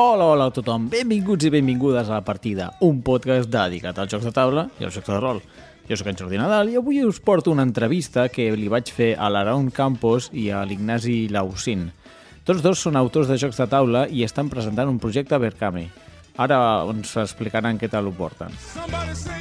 Hola, hola a tothom, benvinguts i benvingudes a La Partida, un podcast dedicat als jocs de taula i als jocs de rol. Jo sóc en Jordi Nadal i avui us porto una entrevista que li vaig fer a l'Aaron Campos i a l'Ignasi Lausin. Tots dos són autors de jocs de taula i estan presentant un projecte a Berkami. Ara ens explicaran què tal ho porten.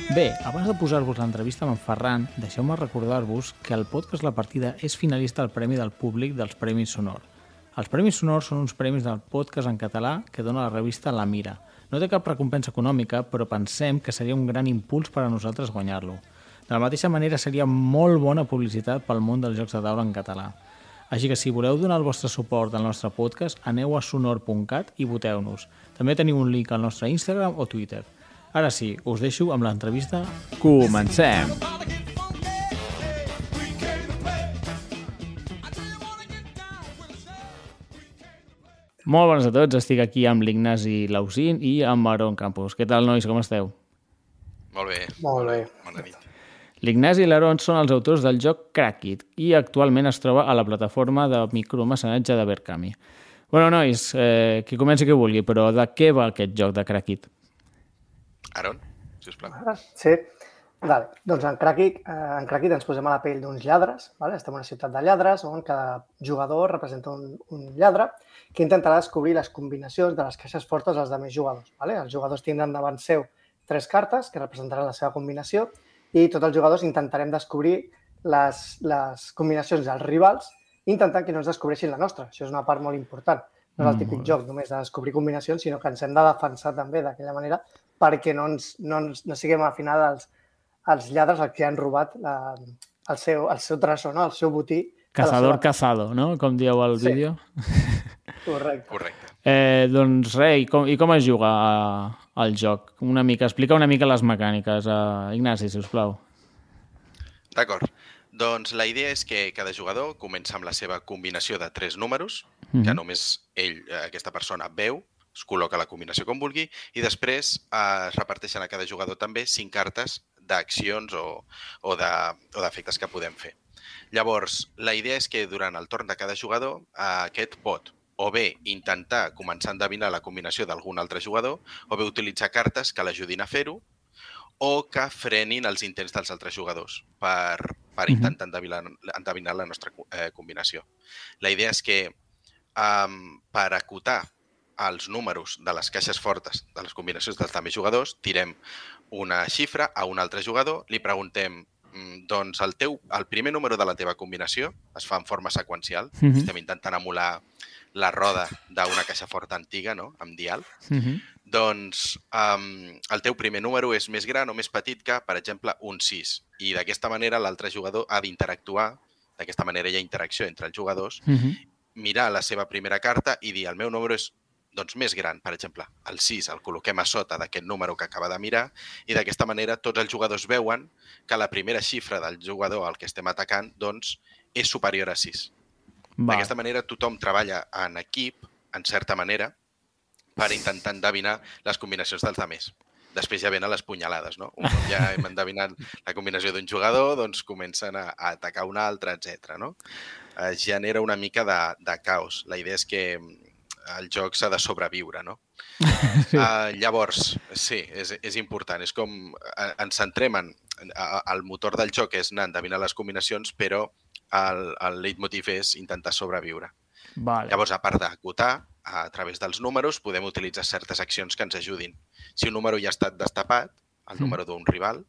Bé, abans de posar-vos l'entrevista amb en Ferran, deixeu-me recordar-vos que el podcast La Partida és finalista al Premi del Públic dels Premis Sonor. Els Premis Sonor són uns premis del podcast en català que dona la revista La Mira. No té cap recompensa econòmica, però pensem que seria un gran impuls per a nosaltres guanyar-lo. De la mateixa manera, seria molt bona publicitat pel món dels jocs de taula en català. Així que si voleu donar el vostre suport al nostre podcast, aneu a sonor.cat i voteu-nos. També teniu un link al nostre Instagram o Twitter. Ara sí, us deixo amb l'entrevista. Comencem! We Molt bones a tots, estic aquí amb l'Ignasi Lausin i amb Aaron Campos. Què tal, nois, com esteu? Molt bé. Molt bé. Bona nit. L'Ignasi i l'Aaron són els autors del joc Crackit i actualment es troba a la plataforma de micromecenatge de Berkami. Bueno, nois, eh, qui comenci qui vulgui, però de què va aquest joc de Crackit? Aaron, sisplau. Ara, Sí. Vale. Doncs en Crackit, eh, en Crackit ens posem a la pell d'uns lladres. Vale? Estem en una ciutat de lladres on cada jugador representa un, un lladre que intentarà descobrir les combinacions de les caixes fortes dels altres jugadors. Vale? Els jugadors tindran davant seu tres cartes que representaran la seva combinació i tots els jugadors intentarem descobrir les, les combinacions dels rivals intentant que no ens descobreixin la nostra. Això és una part molt important. No és el Mm, típic joc només de descobrir combinacions, sinó que ens hem de defensar també d'aquella manera perquè no, ens, no, ens, no siguem al final els, els lladres els que han robat la, el, seu, el seu tresor, no? el seu botí. Cazador seva- cazado, no? Com dieu al Sí. vídeo. Correcte. Correcte. Eh, doncs res, i com, i com es juga a, al joc? Una mica, explica una mica les mecàniques. Uh, Ignasi, si us plau. D'acord. Doncs la idea és que cada jugador comença amb la seva combinació de tres números, Mhm. que només ell, eh, aquesta persona, veu, es col·loca la combinació com vulgui, i després eh, es reparteixen a cada jugador també cinc cartes d'accions o, o de- o d'efectes que podem fer. Llavors, la idea és que durant el torn de cada jugador aquest pot o bé intentar començar a endevinar la combinació d'algun altre jugador, o bé utilitzar cartes que l'ajudin a fer-ho, o que frenin els intents dels altres jugadors per, per intentar endevinar, endevinar la nostra eh, combinació. La idea és que um, per acotar els números de les caixes fortes de les combinacions dels també jugadors, tirem una xifra a un altre jugador, li preguntem mm, doncs el, teu, el primer número de la teva combinació es fa en forma seqüencial. Mhm. Estem intentant emular la roda d'una caixa forta antiga, no?, amb dial Mhm. doncs um, el teu primer número és més gran o més petit que, per exemple, un 6. I d'aquesta manera l'altre jugador ha d'interactuar, d'aquesta manera hi ha interacció entre els jugadors, Mhm. mirar la seva primera carta i dir el meu número és doncs, més gran, per exemple, el 6 el col·loquem a sota d'aquest número que acaba de mirar i d'aquesta manera tots els jugadors veuen que la primera xifra del jugador al que estem atacant doncs, és superior a 6. Va. D'aquesta manera tothom treballa en equip, en certa manera, per intentar endevinar les combinacions dels altres. Després ja venen les punyalades, no? Un cop ja hem endevinat la combinació d'un jugador, doncs comencen a, a atacar un altre, etc. no? Es genera una mica de, de caos. La idea és que el joc s'ha de sobreviure, no? Sí. Uh, llavors, sí, és, és important. És com uh, ens centrem en... Uh, el motor del joc és anar a endevinar les combinacions, però el, el leitmotiv és intentar sobreviure. Vale. Llavors, a part d'acotar, a través dels números podem utilitzar certes accions que ens ajudin. Si un número ja ha estat destapat, el Mm. número d'un rival,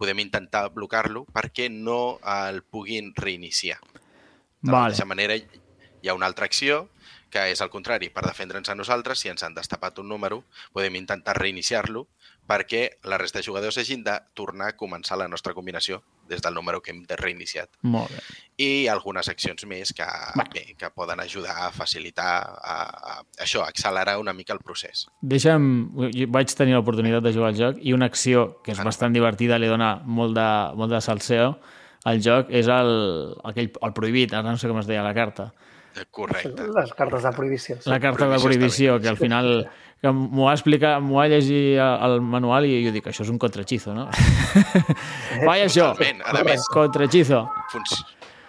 podem intentar blocar-lo perquè no el puguin reiniciar. De la Vale. mateixa manera, hi ha una altra acció, que és al contrari, per defendre'ns a nosaltres, si ens han destapat un número, podem intentar reiniciar-lo perquè la resta de jugadors hagin de tornar a començar la nostra combinació des del número que hem de reiniciat. Molt bé. I algunes accions més que, bé, que poden ajudar a facilitar, a, a, això, a accelerar una mica el procés. Deixa'm... jo Vaig tenir l'oportunitat de jugar al joc i una acció que és bastant divertida, li dona molt de, molt de salseo al joc, és el, aquell, el prohibit, ara no sé com es deia la carta. Correcte. Les cartes de prohibició. Sí. La carta de prohibició està prohibició, que al final que m'ho va explicar, m'ho va llegir al manual i jo dic, això és un contrahechizo, no? Vai això, Totalment. A més, contrahechizo. func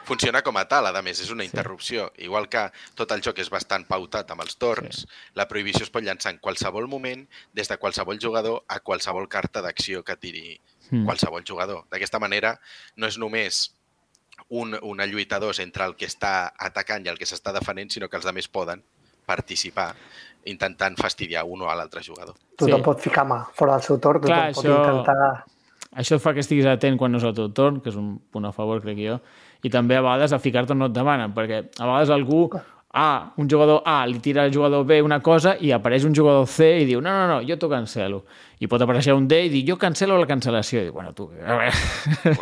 funciona com a tal, a més, és una interrupció. Igual que tot el joc és bastant pautat amb els torns, la prohibició es pot llançar en qualsevol moment, des de qualsevol jugador a qualsevol carta d'acció que tiri Mm. qualsevol jugador. D'aquesta manera, no és només un, una lluita dos entre el que està atacant i el que s'està defenent, sinó que els altres poden participar intentant fastidiar un o l'altre jugador. Tothom Sí. pot ficar mà fora del seu torn, tothom Clar, pot això- intentar... Això fa que estiguis atent quan no és el teu torn, que és un punt a favor, crec jo, i també a vegades a ficar-te on no et demanen, perquè a vegades algú A, un jugador A li tira al jugador B una cosa i apareix un jugador C i diu no, no, no, jo t'ho cancelo. I pot aparèixer un D i dir jo cancelo la cancel·lació. I diu, bueno, tu, a veure...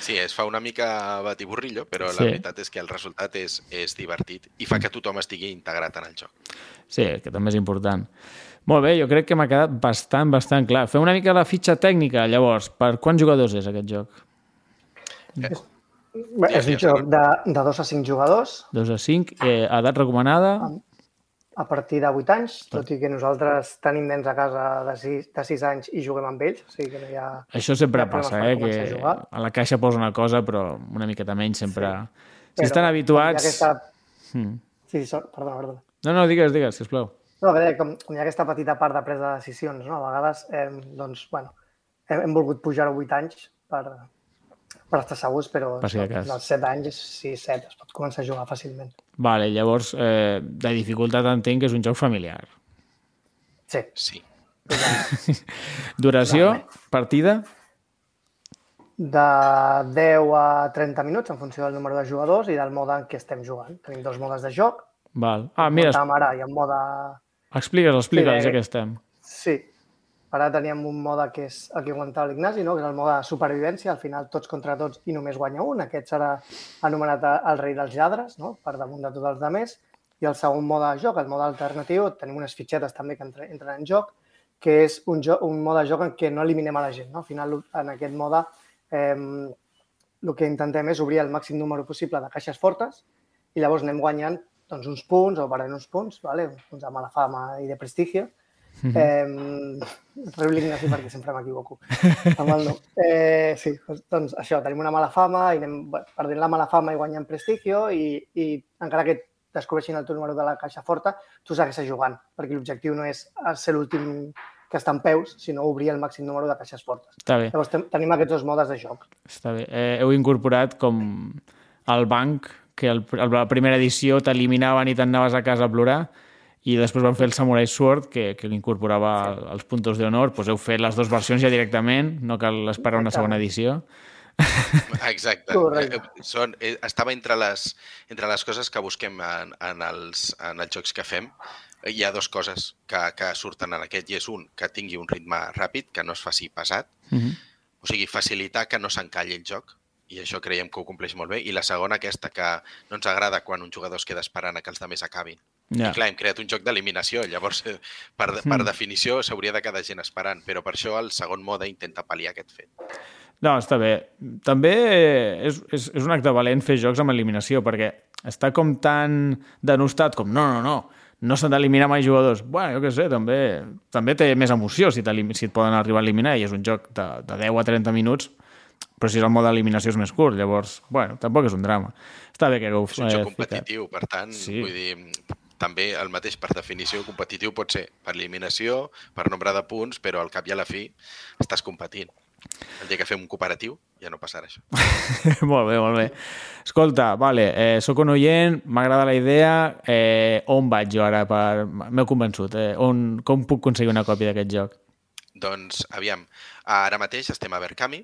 Sí, es fa una mica batiburrillo, però Sí. la veritat és que el resultat és, és divertit i fa que tothom estigui integrat en el joc. Sí, que també és important. Molt bé, jo crec que m'ha quedat bastant, bastant clar. Fem una mica la fitxa tècnica, llavors. Per quants jugadors és aquest joc? Bé, és un joc de, de 2 a 5 jugadors, 2 a 5, eh, edat recomanada, a partir de 8 anys, tot i que nosaltres tenim nens a casa de 6, de 6 anys i juguem amb ells, o sigui que no hi ha... Això sempre passa, eh? a Que jugar. a la caixa posa una cosa, però una miqueta menys sempre... Si Però estan habituats... Aquesta... Mm. Sí, so... perdona, perdona. No, no, digues, digues, sisplau. No, a veure, com com hi ha aquesta petita part de presa de decisions, no? A vegades, eh, doncs, bueno, hem, hem volgut pujar a 8 anys per, per estar segurs, però Per si als 7 anys, sí, 7, es pot començar a jugar fàcilment. Vale, llavors, eh, de dificultat entenc que és un joc familiar. Sí, Sí. Duració, partida, de 10 a 30 minuts en funció del número de jugadors i del mode en què estem jugant. Tenim dos modes de joc. val. Ah, mira, ara, hi ha un mode... explica'ls, explica'ls, Sí, ja que estem. Sí. Ara teníem un mode que és el que comentava l'Ignasi, no? que és el mode de supervivència, al final tots contra tots i només guanya un. Aquest serà anomenat el rei dels lladres, no? per damunt de tots els altres. I el segon mode de joc, el mode alternatiu, tenim unes fitxetes també que entren, en joc, que és un, jo, un mode de joc en què no eliminem a la gent. No? Al final, en aquest mode, eh, el que intentem és obrir el màxim número possible de caixes fortes i llavors anem guanyant doncs, uns punts o perdent uns punts, vale? uns punts de mala fama i de prestigio. Mhm. Eh, treu l'Ignasi perquè sempre m'equivoco amb el nom. Eh, sí, doncs, això, tenim una mala fama i anem perdent la mala fama i guanyant prestigio i, i encara que descobreixin el teu número de la caixa forta, tu segueixes jugant, perquè l'objectiu no és ser l'últim que està en peus, sinó obrir el màxim número de caixes fortes. Està bé, Llavors ten- tenim aquests dos modes de joc. està bé. Eh, heu incorporat com el banc, que el, el, la primera edició t'eliminaven i t'anaves a casa a plorar, i després van fer el Samurai Sword, que, que incorporava sí. els puntos d'honor. Pues heu fet les dues versions ja directament, no cal esperar una segona edició. Exacte. Correcte. Eh, Són, eh, estava entre les, entre les coses que busquem en, en, els, en els jocs que fem. Hi ha dues coses que, que surten en aquest i és un, que tingui un ritme ràpid, que no es faci pesat, Mm -hmm. o sigui, facilitar que no s'encalli el joc, i això creiem que ho compleix molt bé. I la segona, aquesta, que no ens agrada quan un jugador es queda esperant a que els altres acabin. Ja. I clar, hem creat un joc d'eliminació, llavors, eh, per, per Mm. definició, s'hauria de quedar gent esperant, però per això el segon mode intenta pal·liar aquest fet. No, està bé. També és, és, és un acte valent fer jocs amb eliminació, perquè està com tan denostat com no, no, no, no s'han d'eliminar mai jugadors. Bueno, jo què sé, també, també té més emoció si, si et poden arribar a eliminar i és un joc de, de 10 a 30 minuts, però si el mode d'eliminació és més curt, llavors, bueno, tampoc és un drama. Està bé que hagueu És un joc eh, competitiu, per tant, sí. vull dir, també el mateix per definició competitiu pot ser per eliminació, per nombre de punts, però al cap i a la fi estàs competint. El dia que fem un cooperatiu ja no passarà això. molt bé, molt bé. Escolta, vale, eh, sóc un oient, m'agrada la idea, eh, on vaig jo ara? Per... M'heu convençut. Eh? On, com puc aconseguir una còpia d'aquest joc? Doncs, aviam, ara mateix estem a Berkami,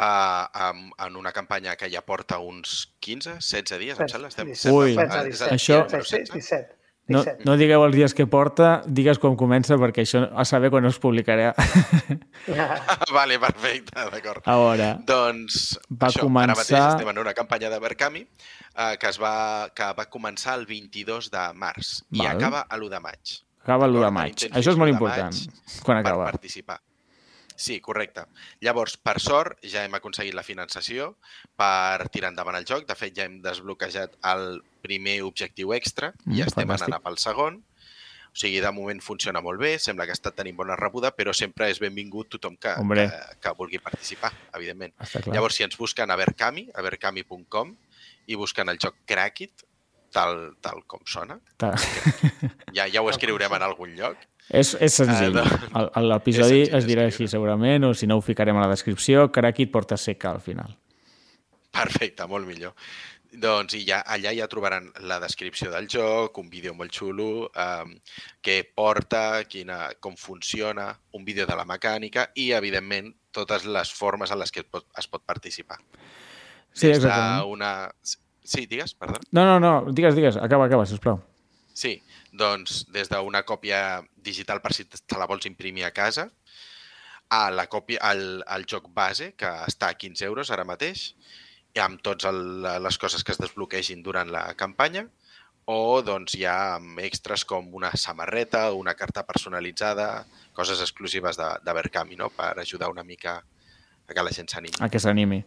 uh, en, en una campanya que ja porta uns 15, 16 dies, em sembla. Estem, Disset, Ui. estem- setze, és disset, el Això- número 16, 16. 17. No, 17. no digueu els dies que porta, digues quan comença, perquè això a saber quan es publicarà. vale, perfecte, d'acord. A veure, Doncs Va això, ara mateix començar- estem en una campanya de Berkami eh, que, es va, que va començar el 22 de març i Val. acaba a l'1 de maig. acaba l'1 de maig. Això és molt l'1 de important, quan per acaba. participar. Sí, correcte. Llavors, per sort, ja hem aconseguit la finançació per tirar endavant el joc. De fet, ja hem desbloquejat el primer objectiu extra i Mm, estem fantàstic. anant pel segon. O sigui, de moment funciona molt bé, sembla que està tenint bona rebuda, però sempre és benvingut tothom que, Hombre. que, que vulgui participar, evidentment. Llavors, si ens busquen a Berkami, a berkami.com, i busquen el joc Crackit, tal, tal com sona, Ta- ja, ja ho escriurem en algun lloc. És, és senzill. Ah, El- el- L'episodi es dirà així segurament, o si no ho ficarem a la descripció. Crackit porta seca al final. Perfecte, molt millor. Doncs i ja, allà ja trobaran la descripció del joc, un vídeo molt xulo, um, què porta, quina, com funciona, un vídeo de la mecànica i, evidentment, totes les formes en les que es pot, es pot participar. Sí, Des exactament. Sí, digues, perdó. No, no, no, digues, digues, acaba, acaba, sisplau. Sí, doncs des d'una còpia digital per si te la vols imprimir a casa, a la còpia, al, al joc base, que està a 15 euros ara mateix, i amb totes les coses que es desbloquegin durant la campanya, o doncs ja amb extras com una samarreta, una carta personalitzada, coses exclusives de, de Berkami, no? per ajudar una mica a que la gent s'animi. A que s'animi.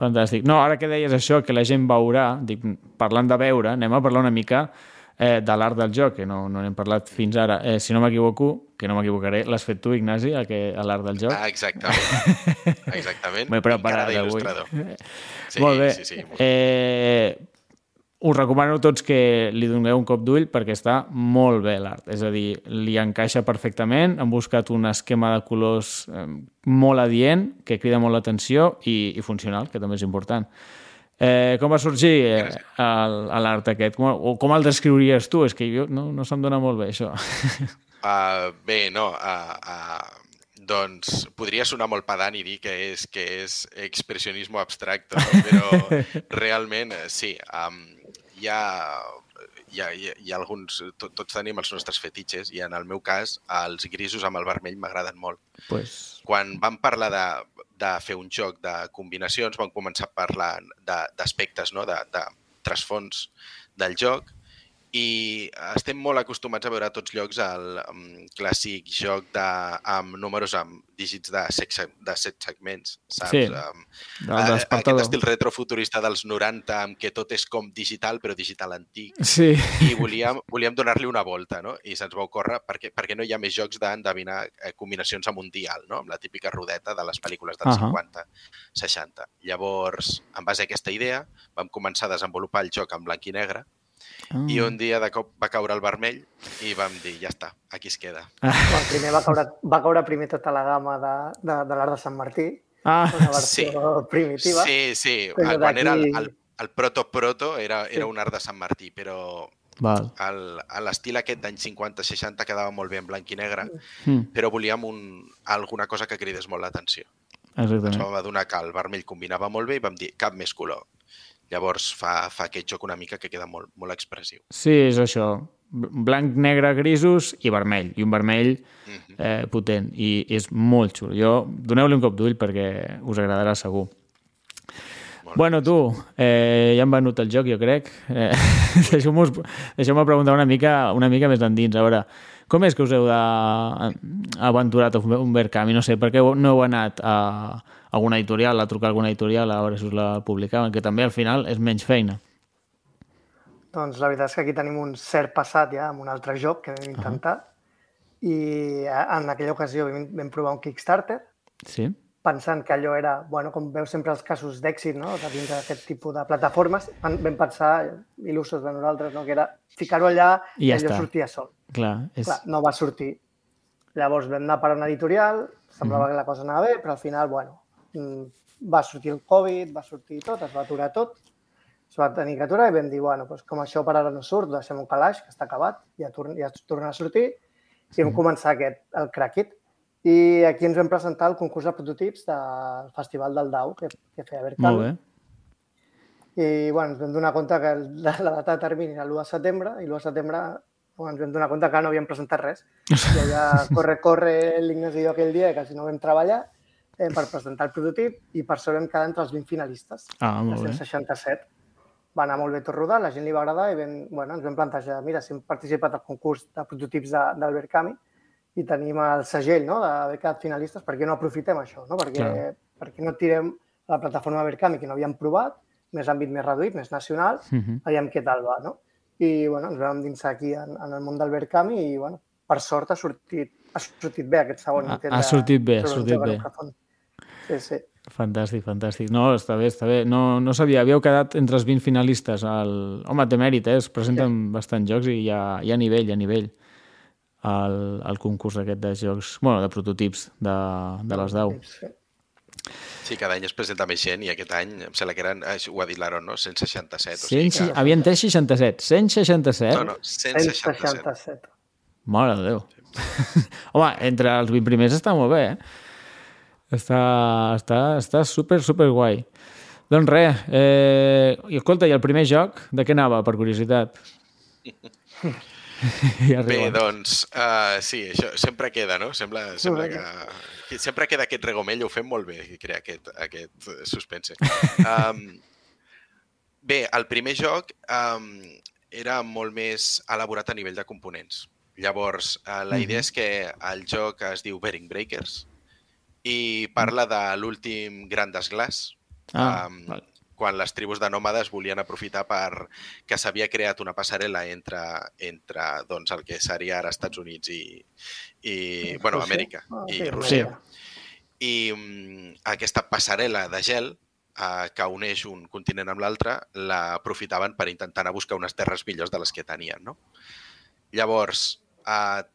Fantàstic. No, ara que deies això, que la gent veurà, dic, parlant de veure, anem a parlar una mica eh, de l'art del joc, que no, no n'hem parlat fins ara. Eh, si no m'equivoco, que no m'equivocaré, l'has fet tu, Ignasi, a que- a l'art del joc? Ah, exactament. Exactament. M'he preparat avui. Sí, Molt bé. sí, sí. molt Eh, us recomano tots que li doneu un cop d'ull perquè està molt bé l'art. És a dir, li encaixa perfectament. Han buscat un esquema de colors eh, molt adient, que crida molt l'atenció i, i funcional, que també és important. Eh, com va sorgir eh, l'art aquest? Com, o com el descriuries tu? És que jo no, no se'm dona molt bé, això. Uh, bé, no, uh, uh, doncs podria sonar molt pedant i dir que és, que és expressionisme abstracte, però realment eh, sí, um, hi, ha, hi, ha, hi ha- alguns, tot, tots tenim els nostres fetitxes i en el meu cas els grisos amb el vermell m'agraden molt. pues, Quan vam parlar de, de fer un joc de combinacions, vam començar a parlar de- d'aspectes, no? de, de trasfons del joc i estem molt acostumats a veure a tots llocs el um, clàssic joc de, amb números amb dígits de, sexe, de set segments, saps? Sí, Um, del eh, aquest estil retrofuturista dels 90 amb què tot és com digital però digital antic Sí, i volíem, volíem donar-li una volta, no? I se'ns va ocórrer perquè, perquè no hi ha més jocs d'endevinar eh, combinacions a mundial, no? Amb la típica rodeta de les pel·lícules dels Ahà. 50-60. Llavors, en base a aquesta idea, vam començar a desenvolupar el joc en blanc i negre Ah. i un dia de cop va caure el vermell i vam dir, ja està, aquí es queda. Bueno, primer va caure, va caure primer tota la gamma de, de, de l'art de Sant Martí, Ah, una versió primitiva. Sí, sí, Però quan era el, el, el proto-proto era, Sí. era un art de Sant Martí, però el- l'estil aquest d'any 50-60 quedava molt bé en blanc i negre, Mm, però volíem un, alguna cosa que cridés molt l'atenció. Ens exactament. vam adonar que el vermell combinava molt bé i vam dir cap més color. Llavors fa, fa aquest joc una mica que queda molt, molt expressiu. Sí, és això. Blanc, negre, grisos i vermell. I un vermell Mhm. eh, potent. I és molt xulo. Jo, doneu-li un cop d'ull perquè us agradarà segur. Molt Bueno, tu, eh, ja hem venut el joc, jo crec. Eh, Deixeu-me deixeu preguntar una mica, una mica més endins. A veure, com és que us heu de- aventurat a un Verkami? No sé, per què no heu anat a alguna editorial, a trucar a alguna editorial a veure si us la publicaven, que també al final és menys feina. Doncs la veritat és que aquí tenim un cert passat ja amb un altre joc que vam intentar i eh, en aquella ocasió vam, vam provar un Kickstarter Sí? Pensant que allò era, bueno, com veus sempre els casos d'èxit, no?, de dins d'aquest tipus de plataformes, vam pensar, il·lusos de nosaltres, no?, que era ficar-ho allà I i, ja allò està. sortia sol. Clar, és... Clar, no va sortir. Llavors vam anar per una editorial, semblava que la cosa anava bé, però al final, bueno, mm, va sortir el Covid, va sortir tot, es va aturar tot, es va tenir que aturar i vam dir, bueno, doncs com això per ara no surt, deixem un calaix, que està acabat, ja, torna, ja torna a sortir, i vam començar aquest, el Crackit, I aquí ens vam presentar el concurs de prototips del Festival del Dau, que, que feia Berkami. Molt bé. I bueno, ens vam donar compte que la, la data de termini era l'1 de setembre i l'1 de setembre bueno, ens vam donar compte que no havíem presentat res. I allà corre, corre l'Ignasi i jo aquell dia, que quasi no vam treballar, eh, per presentar el prototip i per això vam quedar entre els 20 finalistes. Ah, molt bé. 167. Va anar molt bé tot rodar, la gent li va agradar i vam, bueno, ens vam plantejar, mira, si hem participat al concurs de prototips de, del Berkami i tenim el segell no, d'haver quedat finalistes, per què no aprofitem això? No? Perquè, Clar. per què no tirem la plataforma Berkami, que no havíem provat, més àmbit més reduït, més nacional, Mhm. veiem què tal va, no? I, bueno, ens vam dinsar aquí en, en el món del Berkami i, bueno, per sort ha sortit, ha sortit bé aquest segon Ha- intent. ha sortit bé, ha sortit bé. Sí, sí. Fantàstic, fantàstic. No, està bé, està bé. No, no sabia, havíeu quedat entre els 20 finalistes. El... Home, té mèrit, eh? Es presenten sí. bastants jocs i hi ha, hi ha nivell, hi ha nivell al, al concurs aquest de jocs, bueno, de prototips de, de les 10. Sí. Sí, cada any es presenta més gent i aquest any em sembla que eren, eh, ho ha dit l'Aaron, no? 167. O 100, sigui, sí. Havien 367. 167? no, no, 167. 167. Mare de Déu. Home, entre els 20 primers està molt bé, eh? Està, està, està super, super guai. Doncs res, eh, i escolta, i el primer joc, de què anava, per curiositat? ja Bé, doncs, uh, sí, això sempre queda, no? Sembla, sembla que, que sempre queda aquest regomell, ho fem molt bé, crear aquest, aquest eh, suspense. Um, bé, el primer joc um, era molt més elaborat a nivell de components. Llavors, uh, la idea és que el joc es diu Bearing Breakers i parla de l'últim gran desglàs, Ah, um, val. Quan les tribus de nòmades volien aprofitar per que s'havia creat una passarel·la entre, entre doncs, el que seria ara Estats Units i, i bueno, Rússia? Amèrica Ah, i sí, Rússia. Amèrica. I mm, aquesta passarel·la de gel eh, que uneix un continent amb l'altre l'aprofitaven per intentar anar a buscar unes terres millors de les que tenien. No? Llavors, eh, de,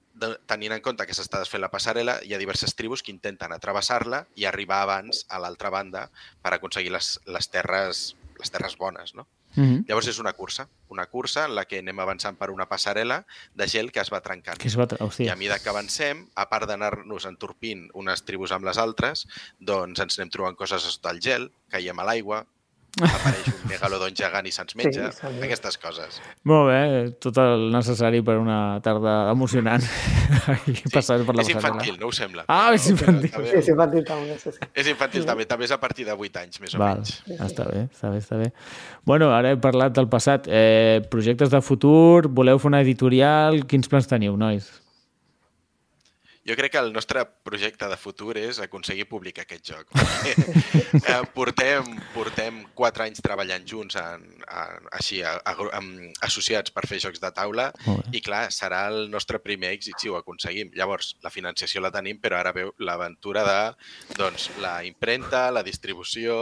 tenint en compte que s'està desfent la passarel·la, hi ha diverses tribus que intenten atravessar-la i arribar abans a l'altra banda per aconseguir les, les, terres, les terres bones. No? Mhm. Llavors és una cursa, una cursa en la que anem avançant per una passarel·la de gel que es va trencant. Que es va... tra- I Hòstia. a mesura que avancem, a part d'anar-nos entorpint unes tribus amb les altres, doncs ens anem trobant coses sota el gel, caiem a l'aigua, apareix un megalodon gegant i se'ns menja, se'ns menja. aquestes coses. Molt bé, tot el necessari per una tarda emocionant. Passant per la és infantil, no ho sembla? Ah, és infantil. També, Sí, sí, infantil també, sí, sí. és infantil també, també és a partir de 8 anys, més o Val, menys. està bé, està bé, està bé. Bueno, ara he parlat del passat. Eh, projectes de futur, voleu fer una editorial? Quins plans teniu, nois? Jo crec que el nostre projecte de futur és aconseguir publicar aquest joc. eh, portem, portem quatre anys treballant junts en, en, així, a, a, amb, associats per fer jocs de taula i clar, serà el nostre primer èxit si ho aconseguim. Llavors, la financiació la tenim, però ara veu l'aventura de doncs, la impremta, la distribució...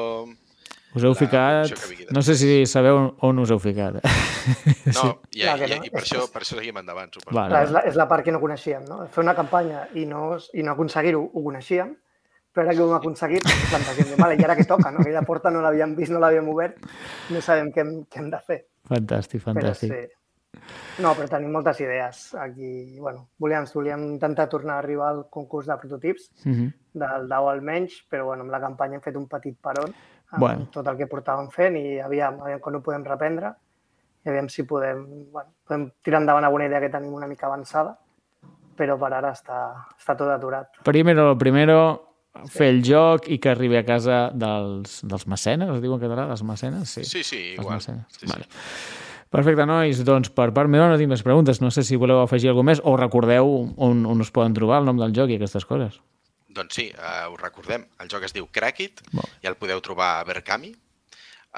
Us heu La ficat... No sé si sabeu on us heu ficat. No, i, Clar i, no. i per, això, per això seguim endavant, suposo. Vale. Clar, és, la, és la part que no coneixíem, no? Fer una campanya i no, i no aconseguir-ho, ho coneixíem, però ara que ho hem aconseguit, plantegem, de, vale, i ara que toca, no? Aquella porta no l'havíem vist, no l'havíem obert, no sabem què hem, què hem de fer. Fantàstic, fantàstic. Però sí. No, però tenim moltes idees. Aquí, bueno, volíem, volíem intentar tornar a arribar al concurs de prototips, Mhm. Del DAO almenys, però bueno, amb la campanya hem fet un petit peron amb Bueno. tot el que portàvem fent i aviam, aviam quan ho podem reprendre i aviam si podem, bueno, podem tirar endavant alguna idea que tenim una mica avançada, però per ara està, està tot aturat. Primero lo primero, fer el joc i que arribi a casa dels, dels mecenes, es diu en català, dels mecenes? Sí, Sí, sí, igual. Sí, sí. Vale. Perfecte, nois. Doncs per part meva no tinc més preguntes. No sé si voleu afegir alguna més o recordeu on, on us poden trobar el nom del joc i aquestes coses. Doncs sí, uh, us recordem, el joc es diu Crackit Molt i el podeu trobar a Berkami,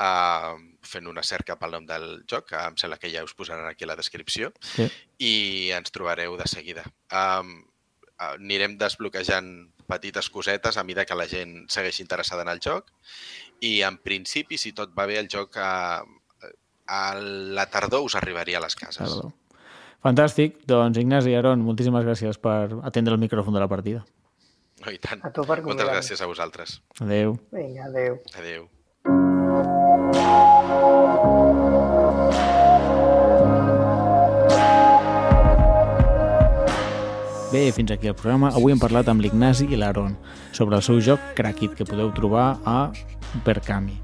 uh, fent una cerca pel nom del joc, que em sembla que ja us posaran aquí a la descripció, Sí. i ens trobareu de seguida. Um, anirem desbloquejant petites cosetes a mesura que la gent segueixi interessada en el joc i en principi, si tot va bé, el joc a, a la tardor us arribaria a les cases. Fantàstic. Doncs Ignasi i Aaron, moltíssimes gràcies per atendre el micròfon de la partida. No, i tant. A tu per Moltes gràcies a vosaltres. Adeu. Vinga, adeu. Adéu. Bé, fins aquí el programa. Avui hem parlat amb l'Ignasi i l'Aaron sobre el seu joc Crackit, que podeu trobar a Percami.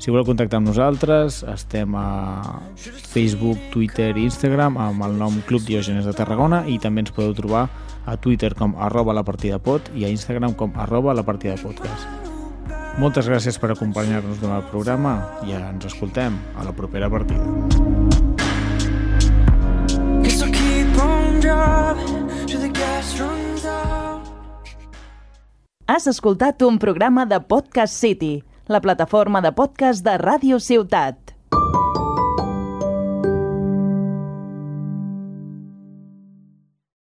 Si voleu contactar amb nosaltres, estem a Facebook, Twitter i Instagram amb el nom Club Diògenes de Tarragona i també ens podeu trobar a Twitter com arroba la partida pot i a Instagram com arroba la partida podcast. Moltes gràcies per acompanyar-nos durant el programa i ens escoltem a la propera partida. Guess I'll keep on driving till the gas runs out. Has escoltat un programa de Podcast City, la plataforma de podcast de Ràdio Ciutat.